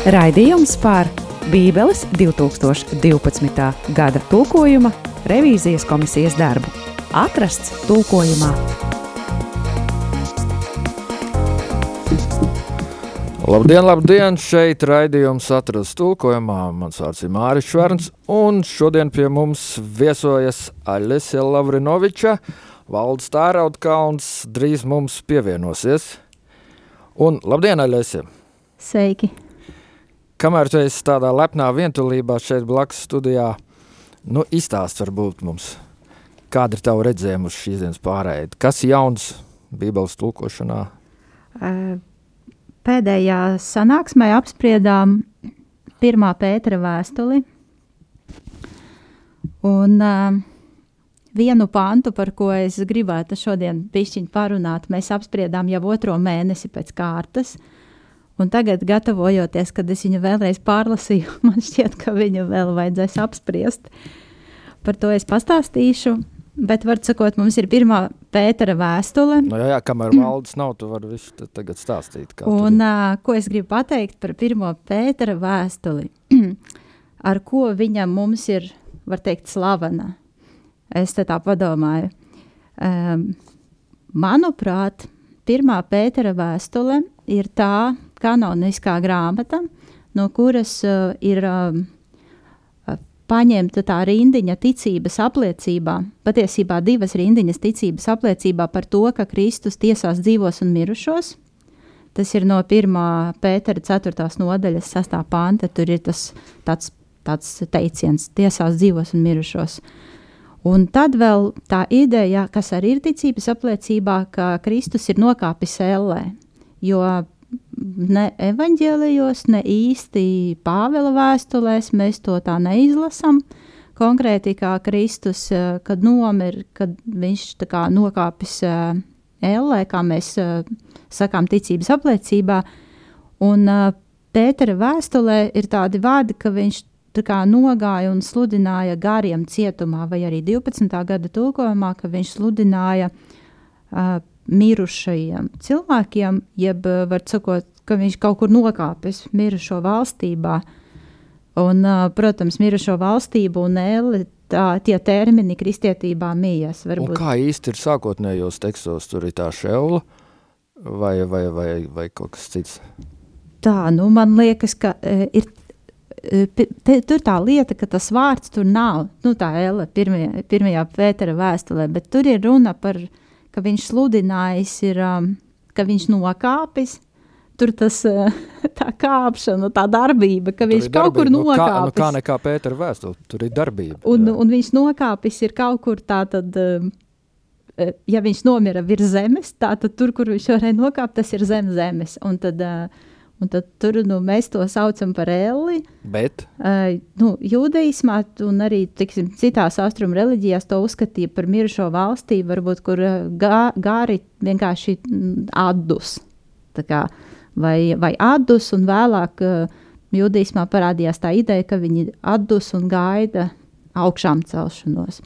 Raidījums par Bībeles 2012. gada tulkojuma revīzijas komisijas darbu. Atrasts tulkojumā. Labdien, labdien! Šeit raidījums atrasts tulkojumā. Mans vārds ir Māris Šverns, un šodien pie mums viesojas Aļesija Lavrinoviča. Valdes Tēraudkauns drīz mums pievienosies. Un labdien, Aļesija! Sveiki! Kamēr tu esi tādā lepnā vientulībā šeit blakus studijā, nu izstāst varbūt mums, kāda ir tava redzējuma uz šīs dienas pārēdi? Kas jauns Bībeles tulkošanā? Uh, Pēdējā sanāksmē apspriedām pirmā Pētera vēstuli. Un uh, vienu pantu, par ko es gribētu šodien pišķiņ parunāt, mēs apspriedām jau otro mēnesi pēc kārtas. Un tagad, gatavojoties, kad es viņu vēlreiz pārlasīju, man šķiet, ka viņu vēl vajadzēs apspriest. Par to es pastāstīšu. Bet, var sakot, mums ir pirmā Pētera vēstule. No nu jā, jā, kamēr valdes nav, tu vari visu tagad stāstīt. Un uh, ko es gribu pateikt par pirmo Pētera vēstuli, ar ko viņa mums ir, var teikt, slavena. Es tā padomāju. Um, manuprāt, pirmā Pētera vēstule ir tā kanoniskā grāmata, no kuras uh, ir uh, paņemta tā rindiņa ticības apliecībā, patiesībā divas rindiņas ticības apliecībā par to, ka Kristus tiesās dzīvos un mirušos. Tas ir no 1. pētera 4. nodaļas 6. panta. Tur ir tas tāds, tāds teiciens - tiesās dzīvos un mirušos. Un tad vēl tā ideja, kas arī ir ticības apliecībā, ka Kristus ir nokāpis ellē, jo ne evaņģēlijos, ne īsti Pāvila vēstulēs mēs to tā neizlasām. Konkrēti, kā Kristus, eh, kad nomir, kad viņš kā nokāpis uh, ellē, kā mēs uh, sakām ticības apliecībā, un Pētera vēstulē ir tādi vārdi, ka viņš kā nogāja un sludināja gariem cietumā, vai arī 12. gada tulkojumā, ka viņš sludināja uh, mirušajiem cilvēkiem, jeb, eh, var sakot, ka viņš kaut kur nokāpis mirušo valstībā. Un, eh, protams, mirušo valstību un ēli, tā, tie termini kristietībā mījas. Varbūt. Un kā īsti ir sākotnējos tekstos, tur ir tā šeula vai, vai, vai, vai kaut kas cits? Tā, nu, man liekas, ka e, ir te, tur tā lieta, ka tas vārds tur nav. Nu, tā Ella pirmajā, pirmajā Pētera vēstulē, bet tur ir runa par ka viņš sludinājis, ir, um, ka viņš nokāpis. Tur tas uh, tā kāpšana, tā darbība, ka tur viņš kaut kur nokāpis. Nu, kā, nu, kā nekā Pētera vēstule, tur ir darbība. Un, jā. un viņš nokāpis ir kaut kur tā tad, um, uh, ja viņš nomira virs zemes, tā tad tur, kur viņš varēja nokāpt, tas ir zem zemes. Un tad uh, Un tad tur nu, mēs to saucam par elli. Bet? Uh, nu, jūdeismā un arī tiksim, citās austrumu reliģijās to uzskatīja par mirušo valstību, varbūt kur gā, gāri vienkārši atdus. Kā, vai, vai atdus, un vēlāk uh, jūdeismā parādījās tā ideja, ka viņi atdus un gaida augšām celšanos.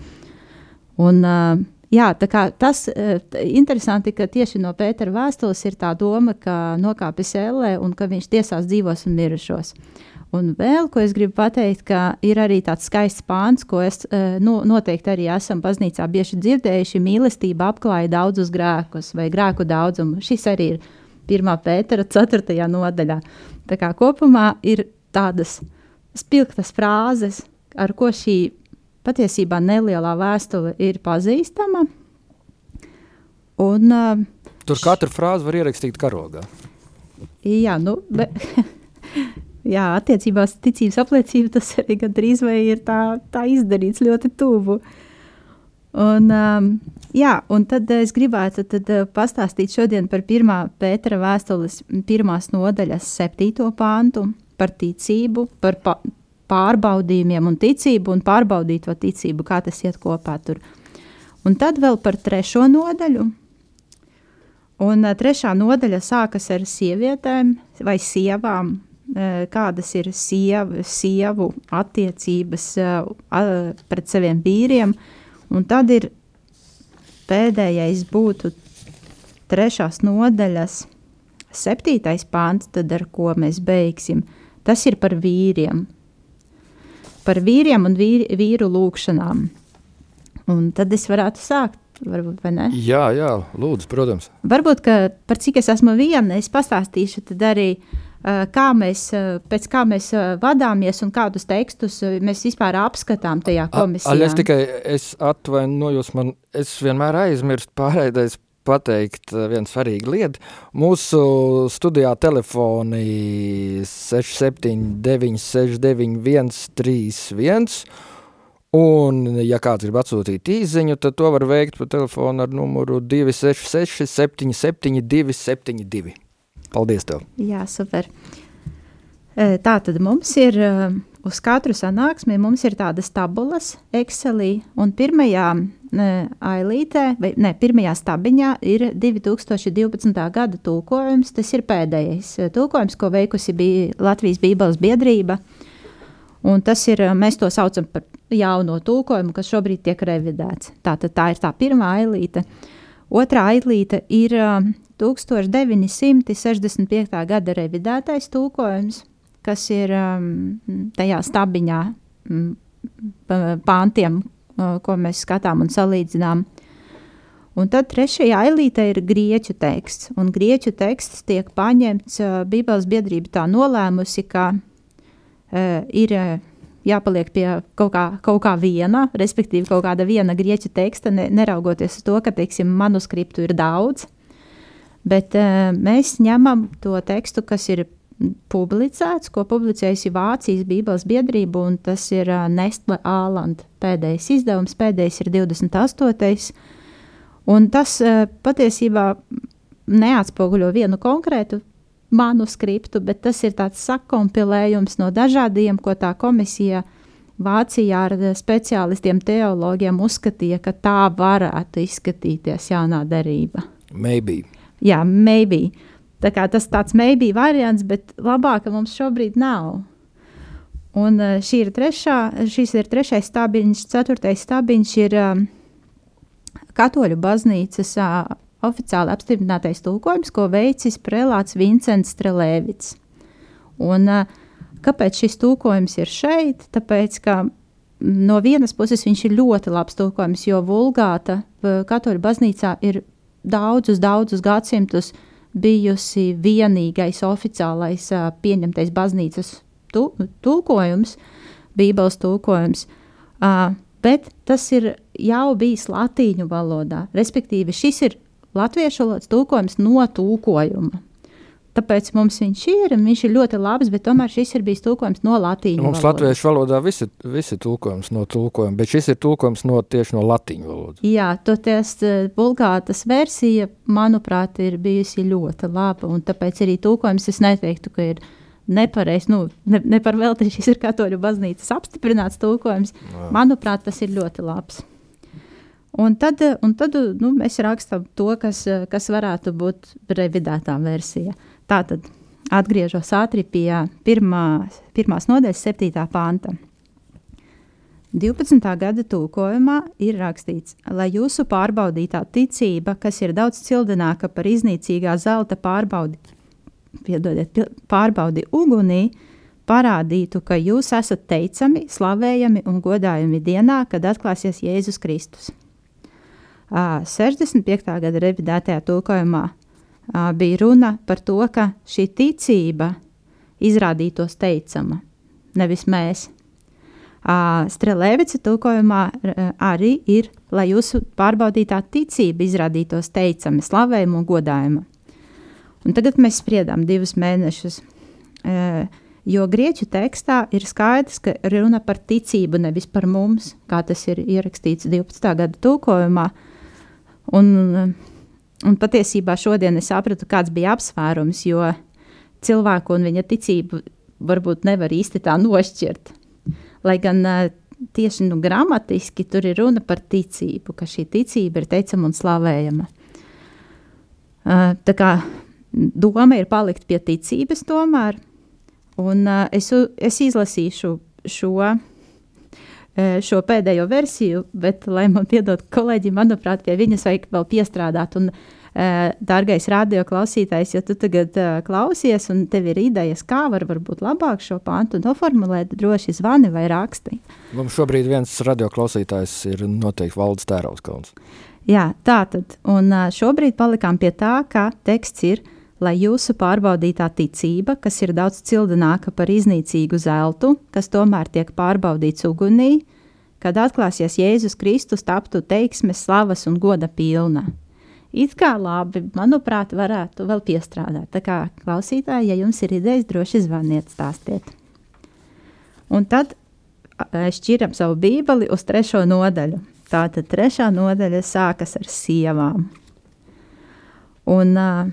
Un, uh, Jā, tas ir uh, interesanti, ka tieši no Pētera vēstules ir tā doma, ka nokāpis ellē un ka viņš tiesās dzīvos un mirušos. Un vēl, ko es gribu pateikt, ka ir arī tāds skaists pāns, ko es nu, noteikti arī esam baznīcā bieži dzirdējuši. Mīlestība apklāja daudzus grēkus vai grēku daudzumu. Šis arī ir 1. pētera 4. nodaļā. Tā kā kopumā ir tādas spilgtas frāzes, ar ko šī patiesībā nelielā vēstule ir pazīstama. Un, uh, Tur katru frāzi var ierakstīt karogā. Jā, nu, be, jā attiecībās ticības apliecība tas arī gandrīz vai ir tā, tā izdarīts ļoti tuvu. Un, um, jā, un tad es gribētu tad, uh, pastāstīt šodien par pirmā Pētera vēstules pirmās nodaļas septīto pāntu par ticību, par pa, pārbaudījumiem un ticību, un pārbaudīt to ticību, kā tas iet kopā tur. Un tad vēl par trešo nodaļu. Un uh, trešā nodaļa sākas ar sievietēm vai sievām, kādas ir siev, sievu attiecības pret saviem vīriem. Un tad ir pēdējais būtu trešās nodaļas septītais pāns, tad ar ko mēs beigsim. Tas ir par vīriem. Par vīriem un vīri, vīru lūkšanām. Un tad es varētu sākt. Varbūt, vai ne? Jā, jā, lūdzu, protams. Varbūt, ka par cik es esmu viena, es pastāstīšu tad arī, uh, kā mēs, uh, pēc kā mēs uh, vadāmies un kādus tekstus mēs vispār apskatām tajā komisijā. A, es tikai es atvainojos, man es vienmēr aizmirstu pārēdais pateikt vienu svarīgu lietu. Mūsu studijā telefoni 679 691 131 Un, ja kāds grib atsūtīt īziņu, tad to var veikt pa telefonu ar numuru 266 77 272. Paldies tev! Jā, super. Tā tad mums ir uz katru sanāksmi tādas tabulas Excelī, un pirmajā ailītē, vai ne, pirmajā stabiņā ir 2012. gada tulkojums. Tas ir pēdējais tulkojums, ko veikusi bija Latvijas Bībeles biedrība. Un tas ir, mēs to saucam par jauno tulkojumu, kas šobrīd tiek revidēts. Tātad tā ir tā pirmā ailīte. Otrā ailīte ir 1965. gada revidētais tulkojums, kas ir um, tajā stabiņā um, pāntiem, uh, ko mēs skatām un salīdzinām. Un tad trešajā ailītē ir grieķu teksts, un grieķu teksts tiek paņemts, uh, Bībeles biedrība tā nolēmusi, ka uh, ir uh, jāpaliek pie kaut kā, kaut kā viena, respektīvi kaut kāda viena grieķu teksta, ne, neraugoties uz to, ka, teiksim, manuskriptu ir daudz. Bet uh, mēs ņemam to tekstu, kas ir publicēts, ko publicējusi Vācijas Bībeles biedrība, un tas ir uh, Nestle Ālanda pēdējais izdevums, pēdējais ir 28. Un tas uh, patiesībā neatspoguļo vienu konkrētu manuskriptu, bet tas ir tāds sakompilējums no dažādiem, ko tā komisija Vācijā ar speciālistiem, teologiem uzskatīja, ka tā varētu izskatīties jaunā derība. Maybe. Jā, maybe. Tā kā tas tāds maybe variants, bet labāk mums šobrīd nav. Un eh, šī ir trešā, šis ir trešais stabiņš, ceturtais stabiņš ir um, katoļu baznīcas uh, oficiāli apstiprinātais tulkojums, ko veicis prelāts Vincents Strelēvits. Un, kāpēc šis tulkojums ir šeit? Tāpēc, ka no vienas puses viņš ir ļoti labs tulkojums, jo vulgāta katoļu baznīcā ir daudzus, daudzus gadsimtus bijusi vienīgais oficiālais pieņemtais baznīcas tulkojums, Bībeles tulkojums. Bet tas ir jau bijis latīņu valodā. Respektīvi, šis ir latviešu valodas tulkojums no tulkojuma. Tāpēc mums viņš ir, un viņš ir ļoti labs, bet tomēr šis ir bijis tulkojums no latīņu mums valodas. Latviešu valodā visi, visi tulkojums no tulkojuma, bet šis ir tulkojums no, tieši no latīņu valodas. Jā, toties vulgātas eh, versija, manuprāt, ir bijusi ļoti laba, un tāpēc arī tulkojums es neteiktu, ka ir nepareizs, nu, ne, ne par velti šis ir katoļu baznīcas apstiprināts tulkojums. Jā. Manuprāt, tas ir ļoti labs. Un tad, un tad nu, mēs rakstām to, kas, kas varētu būt revidētā versija. Tātad atgriežos ātri pie pirmā, pirmās nodaļas, 7. panta. 12. gada tūkojumā ir rakstīts, lai jūsu pārbaudītā ticība, kas ir daudz cildināka par iznīcīgā zelta pārbaudi, piedodiet, pārbaudi ugunī, parādītu, ka jūs esat teicami, slavējami un godājami dienā, kad atklāsies Jēzus Kristus. 65. gada revidētajā tulkojumā bija runa par to, ka šī ticība izrādītos teicama, nevis mēs. Strelēvica tulkojumā arī ir, lai jūsu pārbaudītā ticība izrādītos teicama, slavējama un godājama. Un tagad mēs spriedām divus mēnešus, jo grieķu tekstā ir skaidrs, ka runa par ticību, nevis par mums, kā tas ir ierakstīts 12. gada tulkojumā. Un, un patiesībā šodien es sapratu, kāds bija apsvērums, jo cilvēku un viņa ticību varbūt nevar īsti tā nošķirt. Lai gan tieši nu, gramatiski tur ir runa par ticību, ka šī ticība ir teicama un slavējama. Tā kā doma ir palikt pie ticības tomēr, un es, es izlasīšu šo šo pēdējo versiju, bet, lai man piedod kolēģi, manuprāt, pie viņas vajag vēl piestrādāt. Un Dārgais radioklausītājs, ja tu tagad uh, klausies un tev ir idejas, kā var varbūt labāk šo pantu noformulēt, droši zvani vai raksti. Mums šobrīd viens radioklausītājs ir noteikti valdes tērauskauns. Jā, tā tad. Un uh, šobrīd palikām pie tā, ka teksts ir, lai jūsu pārbaudītā ticība, kas ir daudz cildināka par iznīcīgu zeltu, kas tomēr tiek pārbaudīts ugunī, kad atklāsies Jēzus Kristus, taptu teiksmes, slavas un goda pilna it kā labi, manuprāt, varētu vēl piestrādāt. Tā kā klausītāji, ja jums ir idejas, droši zvaniet, stāstiet. Un tad šķiram savu bībeli uz trešo nodaļu. Tātad trešā nodaļa sākas ar sievām. Un uh,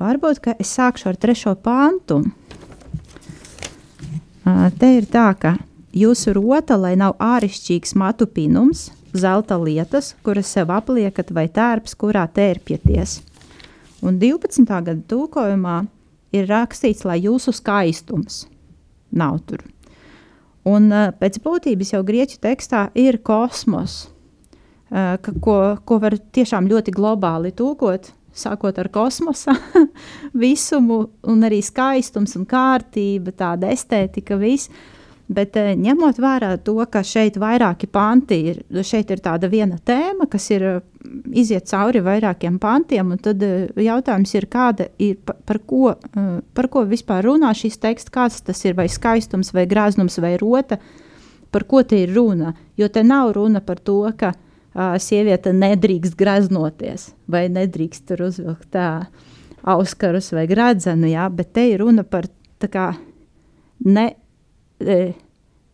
varbūt, ka es sākšu ar trešo pantu. Uh, te ir tā, ka jūsu rota, lai nav āršķirīgs matu pinums, zelta lietas, kuras sev apliekat, vai tērps, kurā tērpjaties. Un 12. gada tūkojumā ir rakstīts, lai jūsu skaistums nav tur. Un pēc būtības jau grieķu tekstā ir kosmos, ka, ko, ko var tiešām ļoti globāli tūkot, sākot ar kosmosa visumu, un arī skaistums un kārtība, tāda estētika, viss. Bet eh, ņemot vērā to, ka šeit vairāki panti ir, šeit ir tāda viena tēma, kas ir eh, iziet cauri vairākiem pantiem, un tad eh, jautājums ir, kāda ir, par ko, par ko vispār runā šis teksts, kāds tas ir, vai skaistums, vai graznums, vai rota, par ko te ir runa. Jo te nav runa par to, ka sieviete nedrīkst graznoties, vai nedrīkst tur uzvilkt auskarus vai gradzenu, jā, bet te ir runa par tā kā ne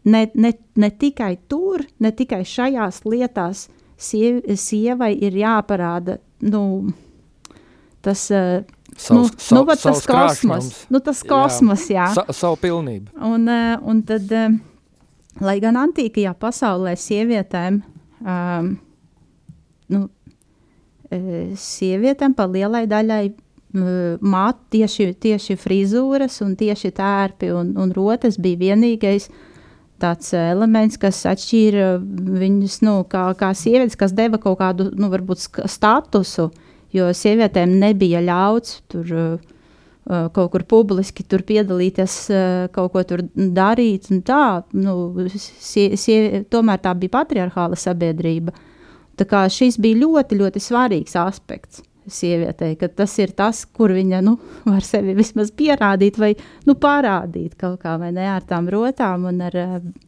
ne, ne, ne tikai tur, ne tikai šajās lietās siev, sievai ir jāparāda nu, tas. E, savs, nu, sav, nu, tas kosmos, nu, tas kosmos, jā. jā. Sa, savu pilnību. Un, un tad, lai gan antīkajā pasaulē sievietēm, um, nu, sievietēm pa lielai daļai māt, tieši, tieši frizūras un tieši tērpi un, un rotas bija vienīgais tāds elements, kas atšķīra viņus nu, kā, kā sievietes, kas deva kaut kādu, nu, varbūt statusu, jo sievietēm nebija ļauts tur uh, kaut kur publiski tur piedalīties, uh, kaut ko tur darīt, un tā, nu, sie, sie, tomēr tā bija patriarchāla sabiedrība. Kā šis bija ļoti, ļoti svarīgs aspekts sievietei, ka tas ir tas, kur viņa nu, var sevi vismaz pierādīt vai nu, parādīt kaut kā, vai ne ar tām rotām un ar.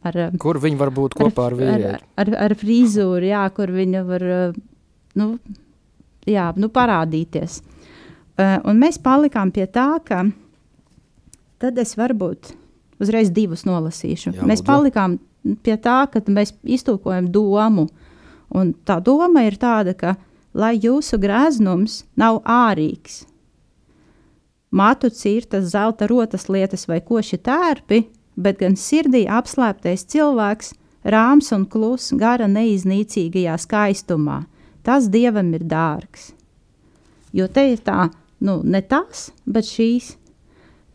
ar kur viņa var būt kopā ar, ar vīrieti? Ar, ar, ar frizūru, jā, kur viņa var nu, jā, nu, parādīties. Uh, un mēs palikām pie tā, ka tad es varbūt uzreiz divus nolasīšu. Jā, mēs palikām pie tā, ka mēs iztūkojam domu. Un tā doma ir tāda, ka lai jūsu greznums nav ārīgs. Matu cirtas, zelta rotas lietas vai koši tērpi, bet gan sirdī apslēptais cilvēks, rāms un kluss gara neiznīcīgajā skaistumā. Tas dievam ir dārgs. Jo te ir tā, nu, ne tas, bet šīs.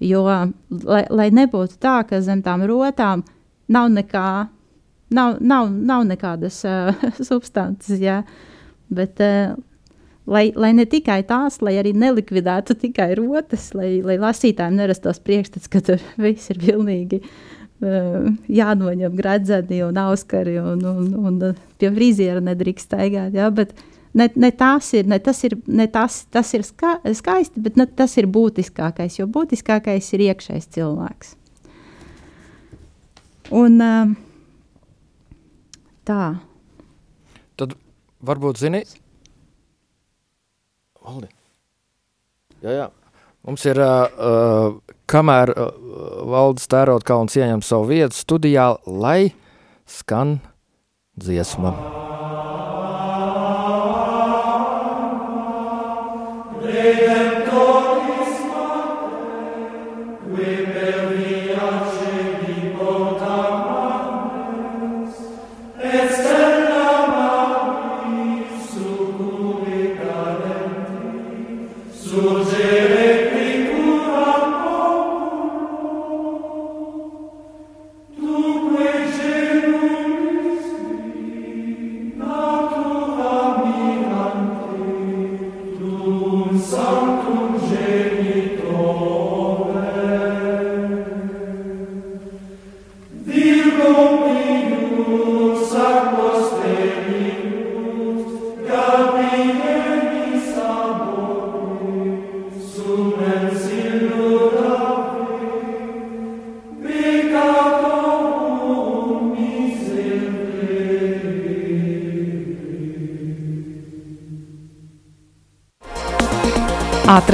Jo, lai, lai nebūtu tā, ka zem tām rotām nav nekā, nav, nav, nav nekādas uh, substances, jā. Bet, uh, lai, lai ne tikai tās, lai arī nelikvidētu tikai rotas, lai, lai lasītājiem nerastos priekšstats, ka tur viss ir pilnīgi uh, jānoņem gradzeni un auskari un, un, un, un pie friziera nedrīkst staigāt. Ja? Bet, ne, ne tas ir, ne tas ir, ne tas, tas ir ska, skaisti, bet ne, tas ir būtiskākais, jo būtiskākais ir iekšējs cilvēks. Un uh, tā. Tad varbūt zini, Valdi. Jā, jā. Mums ir, uh, kamēr uh, valdes tērot kauns ieņem savu vietu studijā, lai skan dziesma.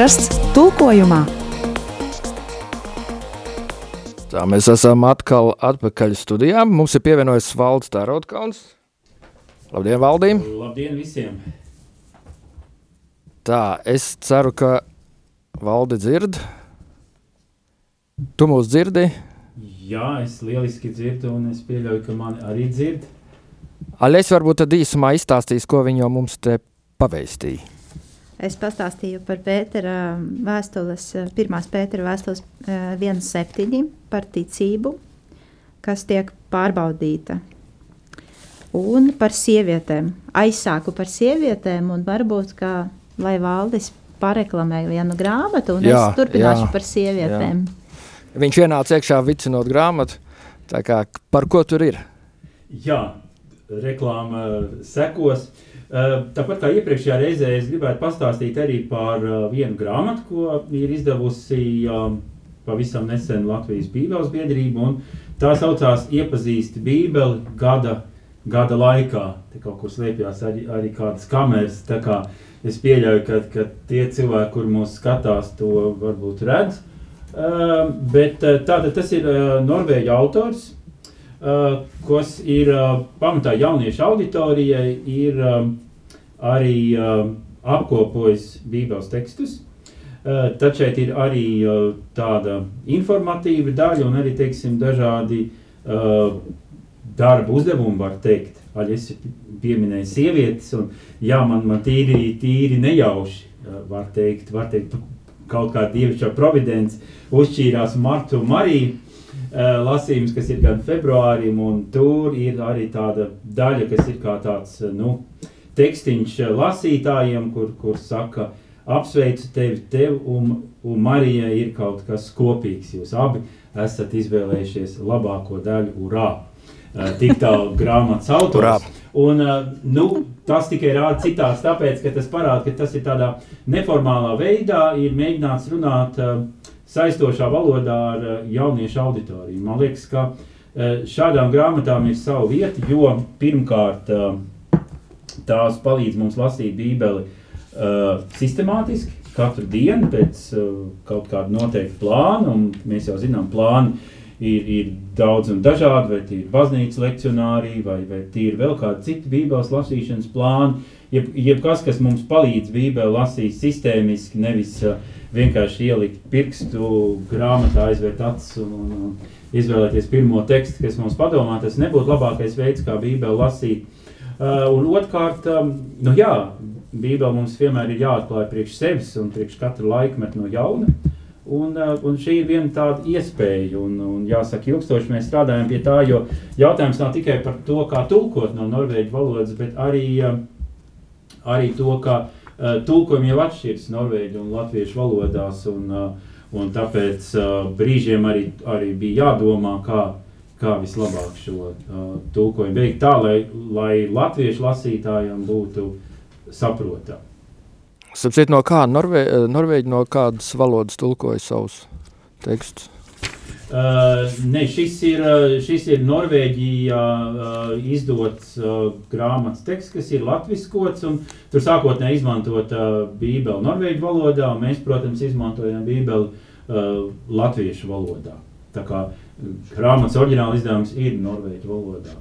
Atrasts tulkojumā! Tā mēs esam atkal atpakaļ studijā. Mums ir pievienojies Valds Tārotkalns. Labdien, Valdīm! Labdien visiem! Tā, es ceru, ka Valdi dzird. Tu mūs dzirdi? Jā, es lieliski dzirdu, un es pieļauju, ka mani arī dzird. Aļais varbūt tad īsumā izstāstīs, ko viņi jau mums te paveistīja. Es pastāstīju par Pētera vēstules, pirmās Pētera vēstules 1.7 par ticību, kas tiek pārbaudīta. Un par sievietēm. Aizsāku par sievietēm, un varbūt, ka, lai valdis pareklamē vienu grāmatu, un jā, es turpināšu jā, par sievietēm. Jā. Viņš ienāca iekšā vicinot grāmatu, tā kā par ko tur ir? Jā, reklāma sekos. Uh, Eh, tāpat kā iepriekšējā reizē, es gribētu pastāstīt arī par eh, vienu grāmatu, ko ir izdevusi eh, pavisam nesen Latvijas Bībeles biedrība. Tā saucās Iepazīsti Bībeli gada, gada laikā. Te kaut kur slēpjas arī, arī kādas kameras. Kā es pieļauju, ka, ka tie cilvēki, kur mūs skatās, to varbūt redz. Bet tātad tas ir Norvēģa autors, kas ir uh, pamatā jauniešu auditorijai, ir uh, arī apkopojis Bībeles tekstus. Tad šeit ir arī tāda informatīva daļa un arī teiksim, dažādi darba uzdevumi, var teikt. Arī es pieminēju sievietes, un jā, man, man tīri, tīri nejauši, var teikt, var teikt kaut kā dievišķā providence uzšķīrās Martu Mariju Eh, lasījums, kas ir gan februārim, un tur ir arī tāda daļa, kas ir kā tāds, eh, nu, tekstiņš eh, lasītājiem, kur, kur saka, apsveicu tevi, tev un, un Marijai ir kaut kas kopīgs. Jūs abi esat izvēlējušies labāko daļu, urā! Tik tālu grāmatas autors. Un, nu, tas tikai rāda citās, tāpēc, ka tas parāda, ka tas ir tādā neformālā veidā, ir mēģināts runāt uh, saistošā valodā ar eh, jauniešu auditoriju. Man liekas, ka eh, šādām grāmatām ir sava vieta, jo pirmkārt eh, tās palīdz mums lasīt Bībeli sistemātiski, katru dienu pēc kaut kāda noteikta plāna, un mēs jau zinām, plāni ir, ir daudz un dažādi, vai tie ir baznīcas lekcionārī, vai, vai tie ir vēl kādi citi Bībeles lasīšanas plāni, jeb, jebkas, kas mums palīdz Bībeli lasīt sistēmiski, nevis uh, vienkārši ielikt pirkstu grāmatā, aizvērt acis un, un, un izvēlēties pirmo tekstu, kas mums padomā, tas nebūtu labākais veids, kā Bībeli lasīt. Uh, un otrkārt, um, nu jā, Bībeli mums vienmēr ir jāatklāj priekš sevis un priekš katra laikmeta no jauna. Un, uh, un šī ir viena tāda iespēja, un, un jāsaka, ilgstoši mēs strādājam pie tā, jo jautājums nav tikai par to, kā tulkot no norvēģu valodas, bet arī, uh, arī to, kā tulkojumi jau atšķiras norvēģu un latviešu valodās, un, eh, un tāpēc eh, brīžiem arī, arī bija jādomā, kā, kā vislabāk šo tulkojumu veikt tā, lai, lai latviešu lasītājiem būtu saprotami. Sapratu, no kā Norvē, Norvēģi no kādas valodas tulkoja savus tekstus? Uh, ne, šis ir, uh, šis ir Norvēģijā uh, izdots uh, grāmatas teksts, kas ir latviskots. Tur sākotnēji izmantot uh, Bībeli norvēģu valodā, un mēs, protams, izmantojam Bībeli uh, latviešu valodā. Tā kā grāmatas oriģināla izdevums ir norvēģu valodā.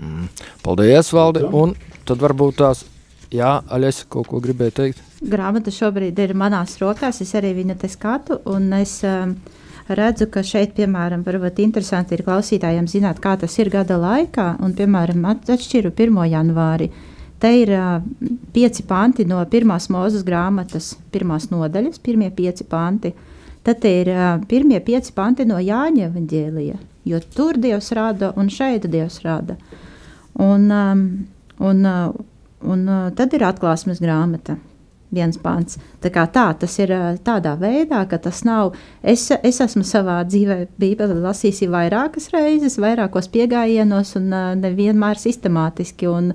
Mm. Paldies, Valdi! Un tad varbūt tās, jā, Aļas, kaut ko gribēja teikt? Grāmata šobrīd ir manās rokās, es arī viņu te skatu, un es... Uh, redzu, ka šeit, piemēram, varbūt interesanti ir klausītājiem zināt, kā tas ir gada laikā, un, piemēram, atšķiru 1. janvāri. Te ir uh, pieci panti no pirmās mūzes grāmatas, pirmās nodaļas, pirmie pieci panti. Tad ir uh, pirmie pieci panti no Jāņa evaņģēlija, jo tur Dievs rada un šeit Dievs rada. Un, um, un, uh, un uh, tad ir atklāsmes grāmata viens pants. Tā, tā tas ir tādā veidā, ka tas nav. Es, es esmu savā dzīvē, Bībeli lasījis vairākas reizes, vairākos piegājienos, un nevienmēr sistemātiski. Un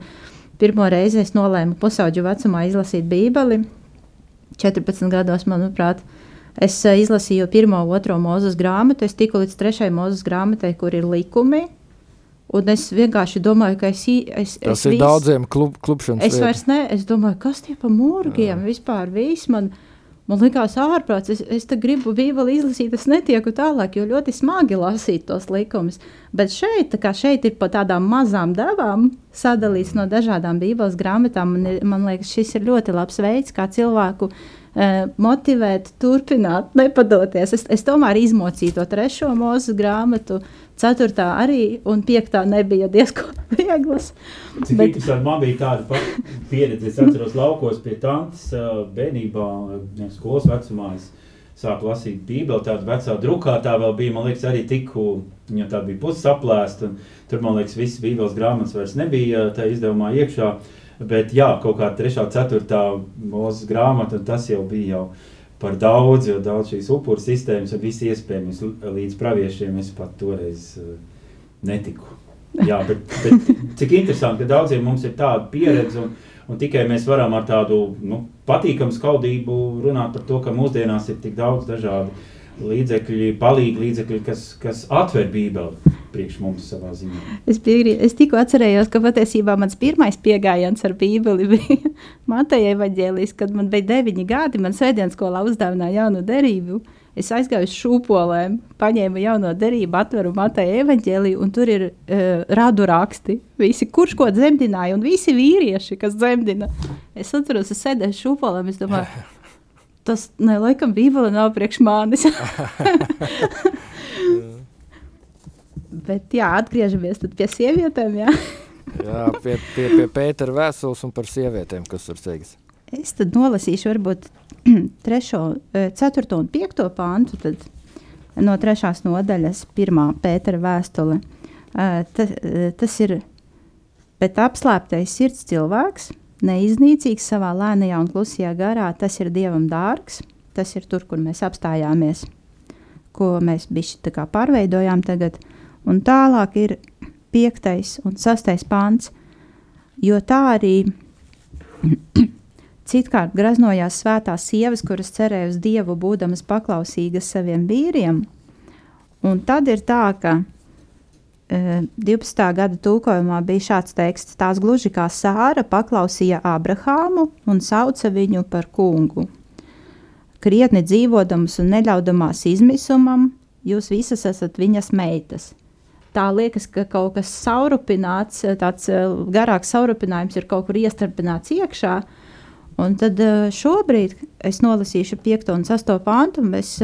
pirmo reizi es nolēmu pusauģu vecumā izlasīt Bībeli. 14 gados, manuprāt, es izlasīju pirmo, otro mūzes grāmatu, es tiku līdz trešajai mūzes grāmatai, kur ir likumi, Un es vienkārši domāju, ka es. es Tas es ir vis, daudziem klub, klubšanas. Es vairs ne, es domāju, kas tie pa mūrgiem Jā. vispār viss man. Man liekas, ārprāts, es, es gribu Bībeli izlasīt, es netieku tālāk, jo ļoti smagi lasīt tos likumus. Bet šeit, šeit ir pa tādām mazām devām sadalīts no dažādām Bībeles grāmatām. Man, man liekas, šis ir ļoti labs veids, kā cilvēku uh, motivēt, turpināt, nepadoties. Es, es tomēr izmocīju to trešo mūzu grāmatu. Uh, Ceturtā arī, un piektā nebija diezgan vieglas. Cik bet... interesanti, man bija tāda pieredze, es atceros laukos pie tantes bērnībā, skolas vecumā. Es sāku lasīt bībeli, tāda vecā drukātā vēl bija, man liekas, arī tikku, viņa tā bija pussaplēsta, un tur, man liekas, visas bībeles grāmatas vairs nebija tā izdevumā iekšā, bet jā, kaut kā trešā, ceturtā mūzes grāmata, tas jau bija jau par daudz, jo daudz šīs upuru sistēmas un visi iespējams līdz praviešiem es pat toreiz uh, netiku. Jā, bet, bet cik interesanti, ka daudziem mums ir tāda pieredze un, un tikai mēs varam ar tādu nu, patīkamu skaudību runāt par to, ka mūsdienās ir tik daudz dažādu līdzekļi, palīgi līdzekļi, kas, kas atver bībeli priekš mums savā ziņā. Es, piegrī, es tikko atcerējos, ka patiesībā mans pirmais piegājiens ar bībeli bija Mateja evaņģēlijs, kad man bija deviņi gadi, man sēdienas skolā uzdāvināja jaunu derību. Es aizgāju uz šūpolēm, paņēmu jauno derību, atveru Mateja evaņģēliju, un tur ir uh, radu raksti. Visi, kurš ko dzemdināja, un visi vīrieši, kas dzemdina. Es atceros, es sēdēju šūpolēm, es domāju, tas, ne, laikam, bībele nav priekš manis. Bet, jā, atgriežamies pie sievietēm. Jā, jā pie, pie, pie Pētera vēstules un par sievietēm, kas tur teiks. Es tad nolasīšu varbūt 3, 4 un 5 pāntu no 3. nodaļas, 1. Pētera vēstule. Tas, tas ir, bet apslēptais sirds cilvēks, neiznīcīgs savā lēnajā un klusajā garā, tas ir Dievam dārgs, tas ir tur, kur mēs apstājāmies, ko mēs bišķi pārveidojām tagad. Un tālāk ir piektais un sastais pāns, jo tā arī citkārt graznojās svētās sievas, kuras cerēja uz Dievu, būdamas paklausīgas saviem vīriem. Un tad ir tā, ka 12. gada tulkojumā bija šāds teksts: Tās gluži kā sāra paklausīja Abrahāmu un sauca viņu par kungu. Krietni dzīvodamas un neļaudamās izmisumam, jūs visas esat viņas meitas tā liekas, ka kaut kas saurupināts, tāds eh, garāks saurupinājums ir kaut kur iestarpināts iekšā. Un tad eh, šobrīd es nolasīšu 5 un 6 pāntu, un mēs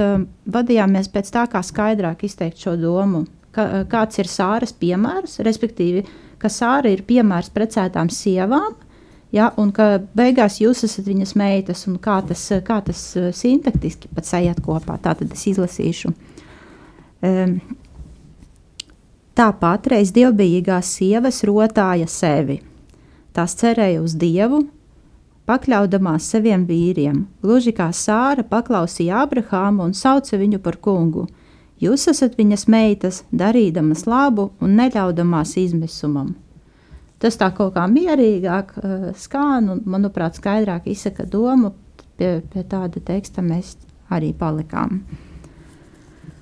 vadījāmies pēc tā, kā skaidrāk izteikt šo domu. Ka, kāds ir sāras piemērs, respektīvi, ka sāra ir piemērs precētām sievām, ja, un ka beigās jūs esat viņas meitas, un kā tas, kā tas sintaktiski pat sajiet kopā. Tā tad es izlasīšu. Um, Tāpat reiz dievbijīgās sievas rotāja sevi. Tās cerēja uz dievu, pakļaudamās saviem vīriem, gluži kā Sāra paklausīja Abrahāmu un sauca viņu par kungu. Jūs esat viņas meitas, darīdamas labu un neļaudamās izmisumam. Tas tā kaut kā mierīgāk uh, skan un, manuprāt, skaidrāk izsaka domu. Pie, pie tāda teksta mēs arī palikām.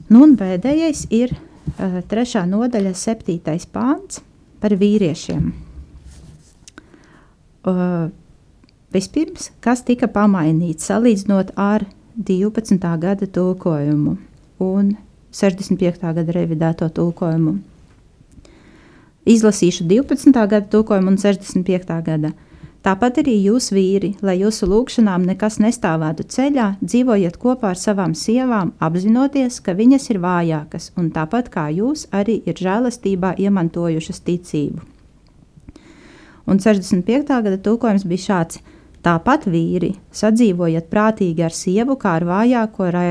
Nu, un pēdējais ir uh, trešā nodaļa, septītais pāns par vīriešiem. Uh, vispirms, kas tika pamainīts salīdzinot ar 12. gada tulkojumu un 65. gada revidēto tulkojumu. Izlasīšu 12. gada tulkojumu un 65. gada. Tāpat arī jūs, vīri, lai jūsu lūgšanām nekas nestāvētu ceļā, dzīvojiet kopā ar savām sievām, apzinoties, ka viņas ir vājākas un tāpat kā jūs arī ir žēlastībā iemantojušas ticību. Un 65. gada tulkojums bija šāds: Tāpat vīri, sadzīvojiet prātīgi ar sievu kā ar vājāko ra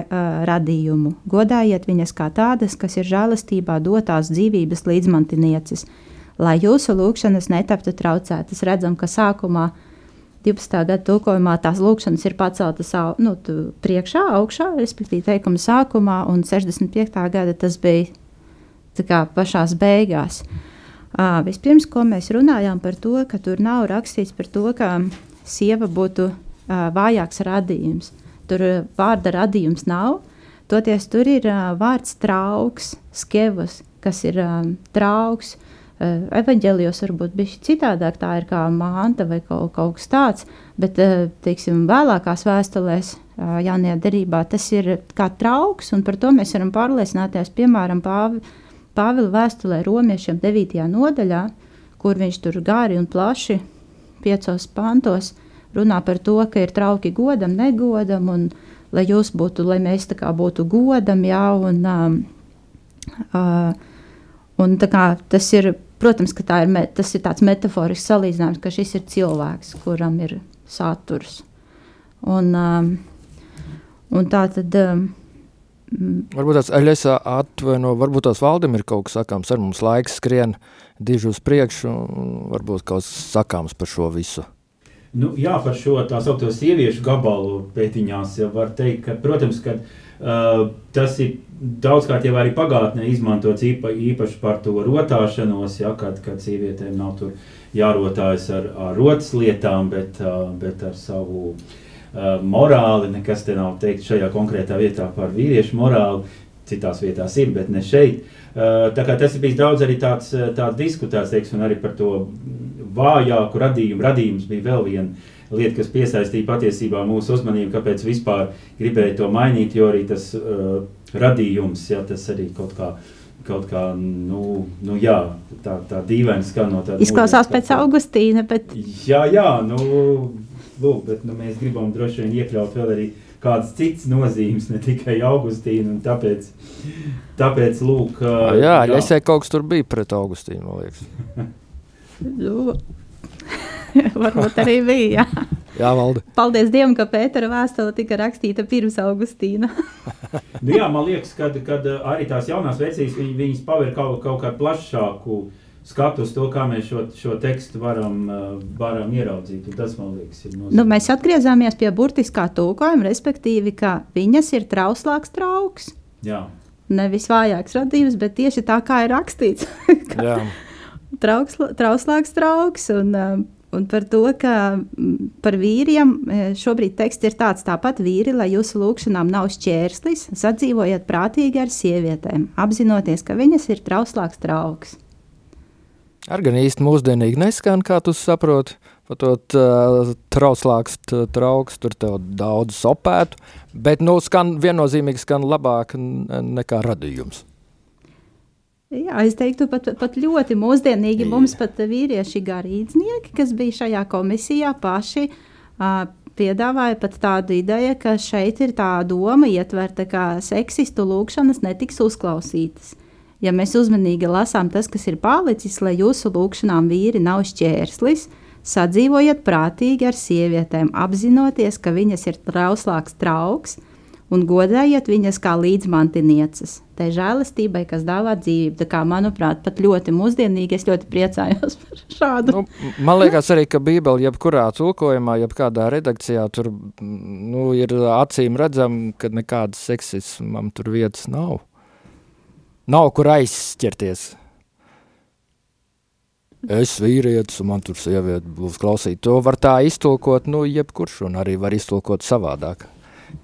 radījumu, godājiet viņas kā tādas, kas ir žēlastībā dotās dzīvības līdzmantinieces lai jūsu lūkšanas netaptu traucētas. Redzam, ka sākumā 12. gada tulkojumā tās lūkšanas ir paceltas nu, priekšā, augšā, respektīvi teikuma sākumā, un 65. gada tas bija kā, pašā beigās. Uh, vispirms, ko mēs runājām par to, ka tur nav rakstīts par to, ka sieva būtu uh, vājāks radījums. Tur uh, vārda radījums nav. Toties tur ir uh, vārds trauks, skevas, kas ir um, trauks. Eh, evanģēlijos varbūt bija citādāk, tā ir kā manta vai kaut, kaut kas tāds, bet eh, teiksim, vēlākās vēstulēs jaunajā derībā, tas ir kā trauks, un par to mēs varam pārliecināties, piemēram, Pāvi, Pāvila vēstulē romiešiem 9. nodaļā, kur viņš tur gari un plaši piecos pantos runā par to, ka ir trauki godam, negodam, un lai jūs būtu, lai mēs tā kā būtu godam, jā, un, um, uh, un tā kā tas ir, protams, ka tā ir, me, tas ir tāds metaforisks salīdzinājums, ka šis ir cilvēks, kuram ir saturs. Un, um, un tā tad... Um, Varbūt tās Eļesa atvaino, varbūt tās valdam ir kaut kas sakāms, ar mums laiks skrien diži uz priekšu, varbūt kaut kas sakāms par šo visu. Nu, jā, par šo tā saucamo sieviešu gabalu pētiņās jau var teikt, ka, protams, ka uh, tas ir daudzkārt jau arī pagātnē izmantots īpa, īpaši par to rotāšanos, ja, kad, kad sievietēm nav tur jārotājas ar, ar rotas lietām, bet, uh, bet ar savu uh, morāli, nekas te nav teikt šajā konkrētā vietā par vīriešu morāli, citās vietās ir, bet ne šeit. Uh, tā kā tas ir bijis daudz arī tāds, tāds diskutēts, teiksim, arī par to vājāku radījumu. Radījums bija vēl viena lieta, kas piesaistīja patiesībā mūsu uzmanību, kāpēc vispār gribēju to mainīt, jo arī tas uh, radījums, ja tas arī kaut kā. Kaut kā, nu, nu jā, tā, tā dīvaini skan no tāda. Izklausās pēc Augustīna, bet. Jā, jā, nu, lūk, bet nu, mēs gribam droši vien iekļaut vēl arī kādas citas nozīmes, ne tikai Augustīna, un tāpēc, tāpēc lūk. Uh, jā, jā. Ļesē kaut kas tur bija pret Augustīnu, man liekas. Varbūt arī bija. Jā. jā, valde. Paldies Dievam, ka Pētera vēstule tika rakstīta pirms Augustīna. nu, jā, man liekas, ka arī tās jaunās versijas viņ, viņas paver kaut, kaut kādu plašāku skatu uz to, kā mēs šo, šo tekstu varam, varam ieraudzīt. Tas, man liekas, ir nozīmīgi. Nu, mēs atgriezāmies pie burtiskā tulkojuma, respektīvi, ka viņas ir trauslāks trauks. Jā. Nevis vājāks radījums, bet tieši tā kā ir rakstīts. Jā trauks, trauslāks trauks. Un, um, un par to, ka par vīriem e, šobrīd teksts ir tāds, tāpat vīri, lai jūsu lūgšanām nav šķērslis, sadzīvojiet prātīgi ar sievietēm, apzinoties, ka viņas ir trauslāks trauks. Ar gan īsti mūsdienīgi neskan, kā tu saproti, par to uh, trauslāks trauks, tur tev daudz sopētu, bet nu skan viennozīmīgi skan labāk nekā radījums. Jā, es teiktu, pat, pat ļoti mūsdienīgi Jā. mums pat vīrieši garīdznieki, kas bija šajā komisijā, paši uh, piedāvāja pat tādu ideju, ka šeit ir tā doma ietverta, ka seksistu lūkšanas netiks uzklausītas. Ja mēs uzmanīgi lasām tas, kas ir palicis, lai jūsu lūkšanām vīri nav šķērslis, sadzīvojiet prātīgi ar sievietēm, apzinoties, ka viņas ir trauslāks trauks, un godējiet viņas kā līdzmantinieces. Tā ir žēlastībai, kas dāvā dzīvību. Tā kā, manuprāt, pat ļoti mūsdienīgi es ļoti priecājos par šādu. Nu, man liekas arī, ka Bībele jebkurā tulkojumā, jebkādā redakcijā tur nu, ir acīm redzam, ka nekādas seksismam tur vietas nav. Nav kur aizķerties. Es vīrietis, un man tur sieviete būs klausīt. To var tā iztulkot, nu, jebkurš, un arī var iztulkot savādāk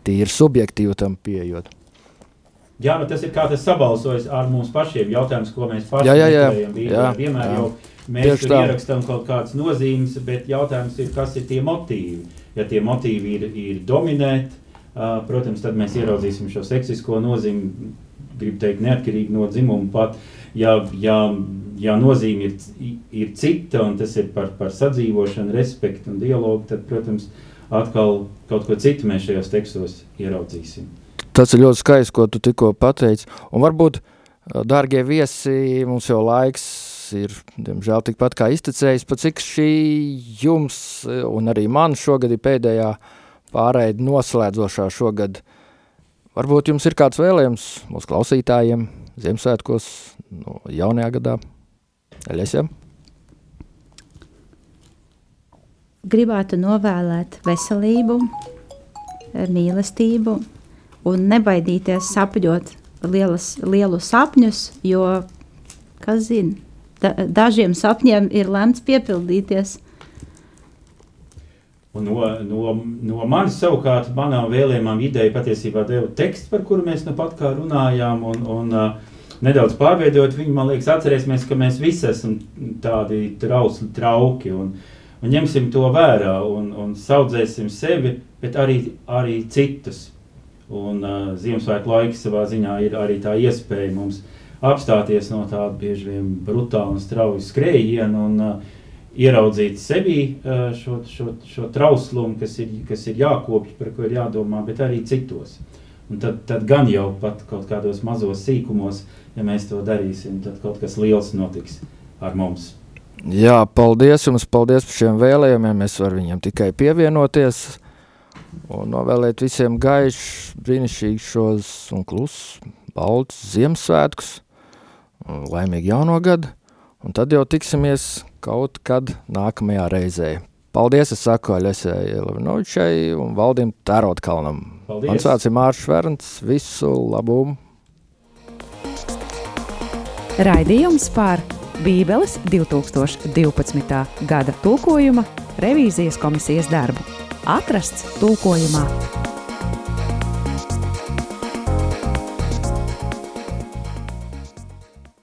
tīri subjektīvi tam pieejot. Jā, nu tas ir kā tas sabalsojas ar mums pašiem jautājums, ko mēs paši jā, jā, jā. Jā, vienmēr jā. jau mēs Tieši tur tā. ierakstām kaut kādas nozīmes, bet jautājums ir, kas ir tie motīvi. Ja tie motīvi ir, ir dominēt, uh, protams, tad mēs ieraudzīsim šo seksisko nozīmi, gribu teikt, neatkarīgi no dzimuma pat. Ja, ja, ja nozīme ir, ir cita, un tas ir par, par sadzīvošanu, respektu un dialogu, tad, protams, uh, atkal kaut ko citu mēs šajos tekstos ieraudzīsim. Tas ir ļoti skaisti, ko tu tikko pateici. Un varbūt, dārgie viesi, mums jau laiks ir, diemžēl, tikpat kā iztecējis, pa cik šī jums un arī man šogad ir pēdējā pārēja noslēdzošā šogad. Varbūt jums ir kāds vēlējums mūsu klausītājiem Ziemassvētkos no jaunajā gadā? Eļesiem? gribētu novēlēt veselību, mīlestību un nebaidīties sapņot lielas, lielus sapņus, jo, kas zina, da, dažiem sapņiem ir lemts piepildīties. Un no, no, no manis savukārt, manām vēlējumām ideja patiesībā deva tekstu, par kuru mēs nu pat kā runājām, un, un uh, nedaudz pārveidot viņu, man liekas, atcerēsimies, ka mēs visi esam tādi trausli trauki, un, un ņemsim to vērā un, un saudzēsim sevi, bet arī, arī citus. Un uh, Ziemassvētku laiks savā ziņā ir arī tā iespēja mums apstāties no tāda bieži vien brutāla un strauja skrējiena un uh, ieraudzīt sevī uh, šo, šo, šo trauslumu, kas ir, kas ir jākopj, par ko ir jādomā, bet arī citos. Un tad, tad gan jau pat kaut kādos mazos sīkumos, ja mēs to darīsim, tad kaut kas liels notiks ar mums. Jā, paldies jums, paldies par šiem vēlējumiem. Es varu viņam tikai pievienoties un novēlēt visiem gaišus, brīnišķīgus un klusus, baltus Ziemassvētkus, laimīgu jauno gadu, un tad jau tiksimies kaut kad nākamajā reizē. Paldies, es saku Aļesai Lavinovičai un Valdim Tērotkalnam. Paldies! Mans vārds ir Mārš Verns, visu labumu! Raidījums par Bībeles 2012. gada tulkojuma revīzijas komisijas darbu. Atrasts tulkojumā